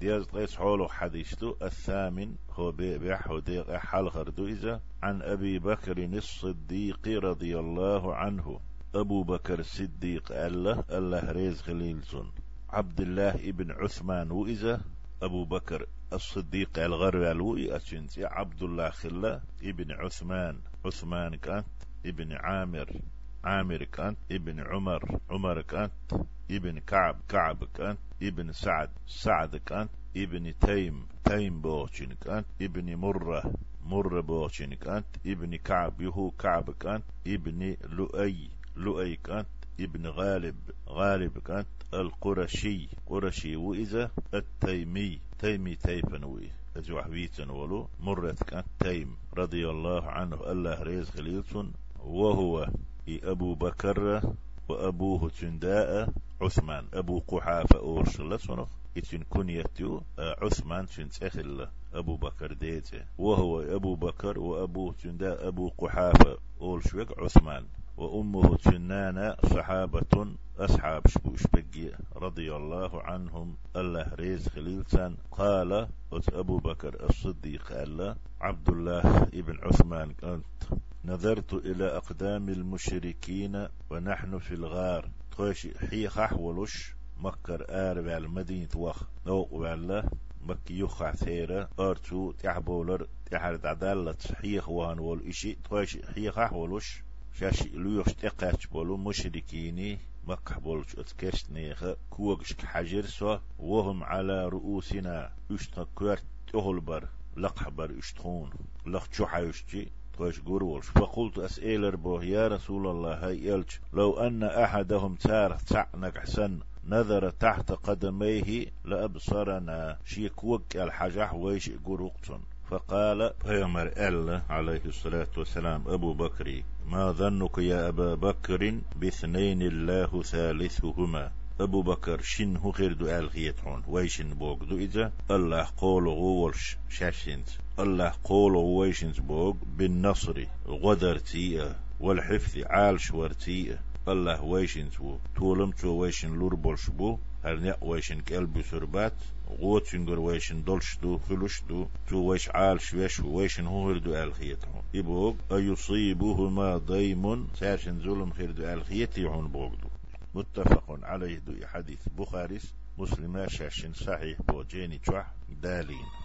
ديز قيس حولو حديثتو. الثامن هو بيح وديق حال خردو إذا. عن أبي بكر الصديق رضي الله عنه. أبو بكر الصديق الله الله ريز خليلسون عبد الله ابن عثمان وإذا أبو بكر الصديق الغروال وإأسنسي عبد الله خلا ابن عثمان. عثمان كانت ابن عامر. عامر كانت ابن عمر عمر كانت ابن كعب كعب كانت ابن سعد سعد كانت ابن تيم تيم بوشين كانت ابن مرة مرة بوشين كانت ابن كعب يهو كعب كانت ابن لؤي لؤي كانت ابن غالب غالب كانت القرشي قرشي وإذا التيمي تيمي تيفنوي أجوح بيتن ولو مرت كانت تيم رضي الله عنه الله ريز خليلتون وهو أبو بكر وأبوه تنداء عثمان. أبو قحافة أورشلة سنخ إتن كنيتو عثمان تنتخل أبو بكر ديته. وهو أبو بكر وأبوه تنداء أبو قحافة أورشوك عثمان. وأمه تنانا صحابة أصحاب شبوش بقي رضي الله عنهم. الله ريز خليلتان. قال أبو بكر الصديق قال عبد الله ابن عثمان نظرت إلى أقدام المشركين ونحن في الغار. توش حيخ أحولش مكر آر على مدينة وخ. نوق والله مك يخع ثيرة أرتو تحبولر تحرد عدالة حيخ وان وول إشي. توش حيخ أحولش شاش ليوش تقاتش بولو مشركيني. مكح بولش أتكشت نيخ. كوغش حجر سوا وهم على رؤوسنا. اشتكرت تهلبر لقحبر اشتخون لخ حيوشتي توش قرولش فقلت أسئلر بو يا رسول الله هاي يلش لو أن أحدهم تار تعنك حسن نظر تحت قدميه لأبصرنا. شيك وك الحجح ويش قروقتن فقال بيامر الله عليه الصلاة والسلام أبو بكر ما ظنك يا أبا بكر باثنين الله ثالثهما؟ أبو بكر شن هو غير دو الغيتون ويشن بوغ دو إذا؟ الله قوله غولش شاشنت. الله قوله ويشنت بوغ بالنصر غدرتي والحفظ عال شورتي الله ويشنت تولم تو ويشن لور بولشبو هرنيا ويشن كلب سربات غوت سنجر ويشن دولش دو خلوش دو تو ويش عال شويش ويشن هو هردو الخيتهم إبوغ أيصيبهما ضيم ساشن ظلم خير دو الخيتهم بوغدو. متفق عليه دو حديث بخاري مسلم شاشن صحيح بوجيني دالين.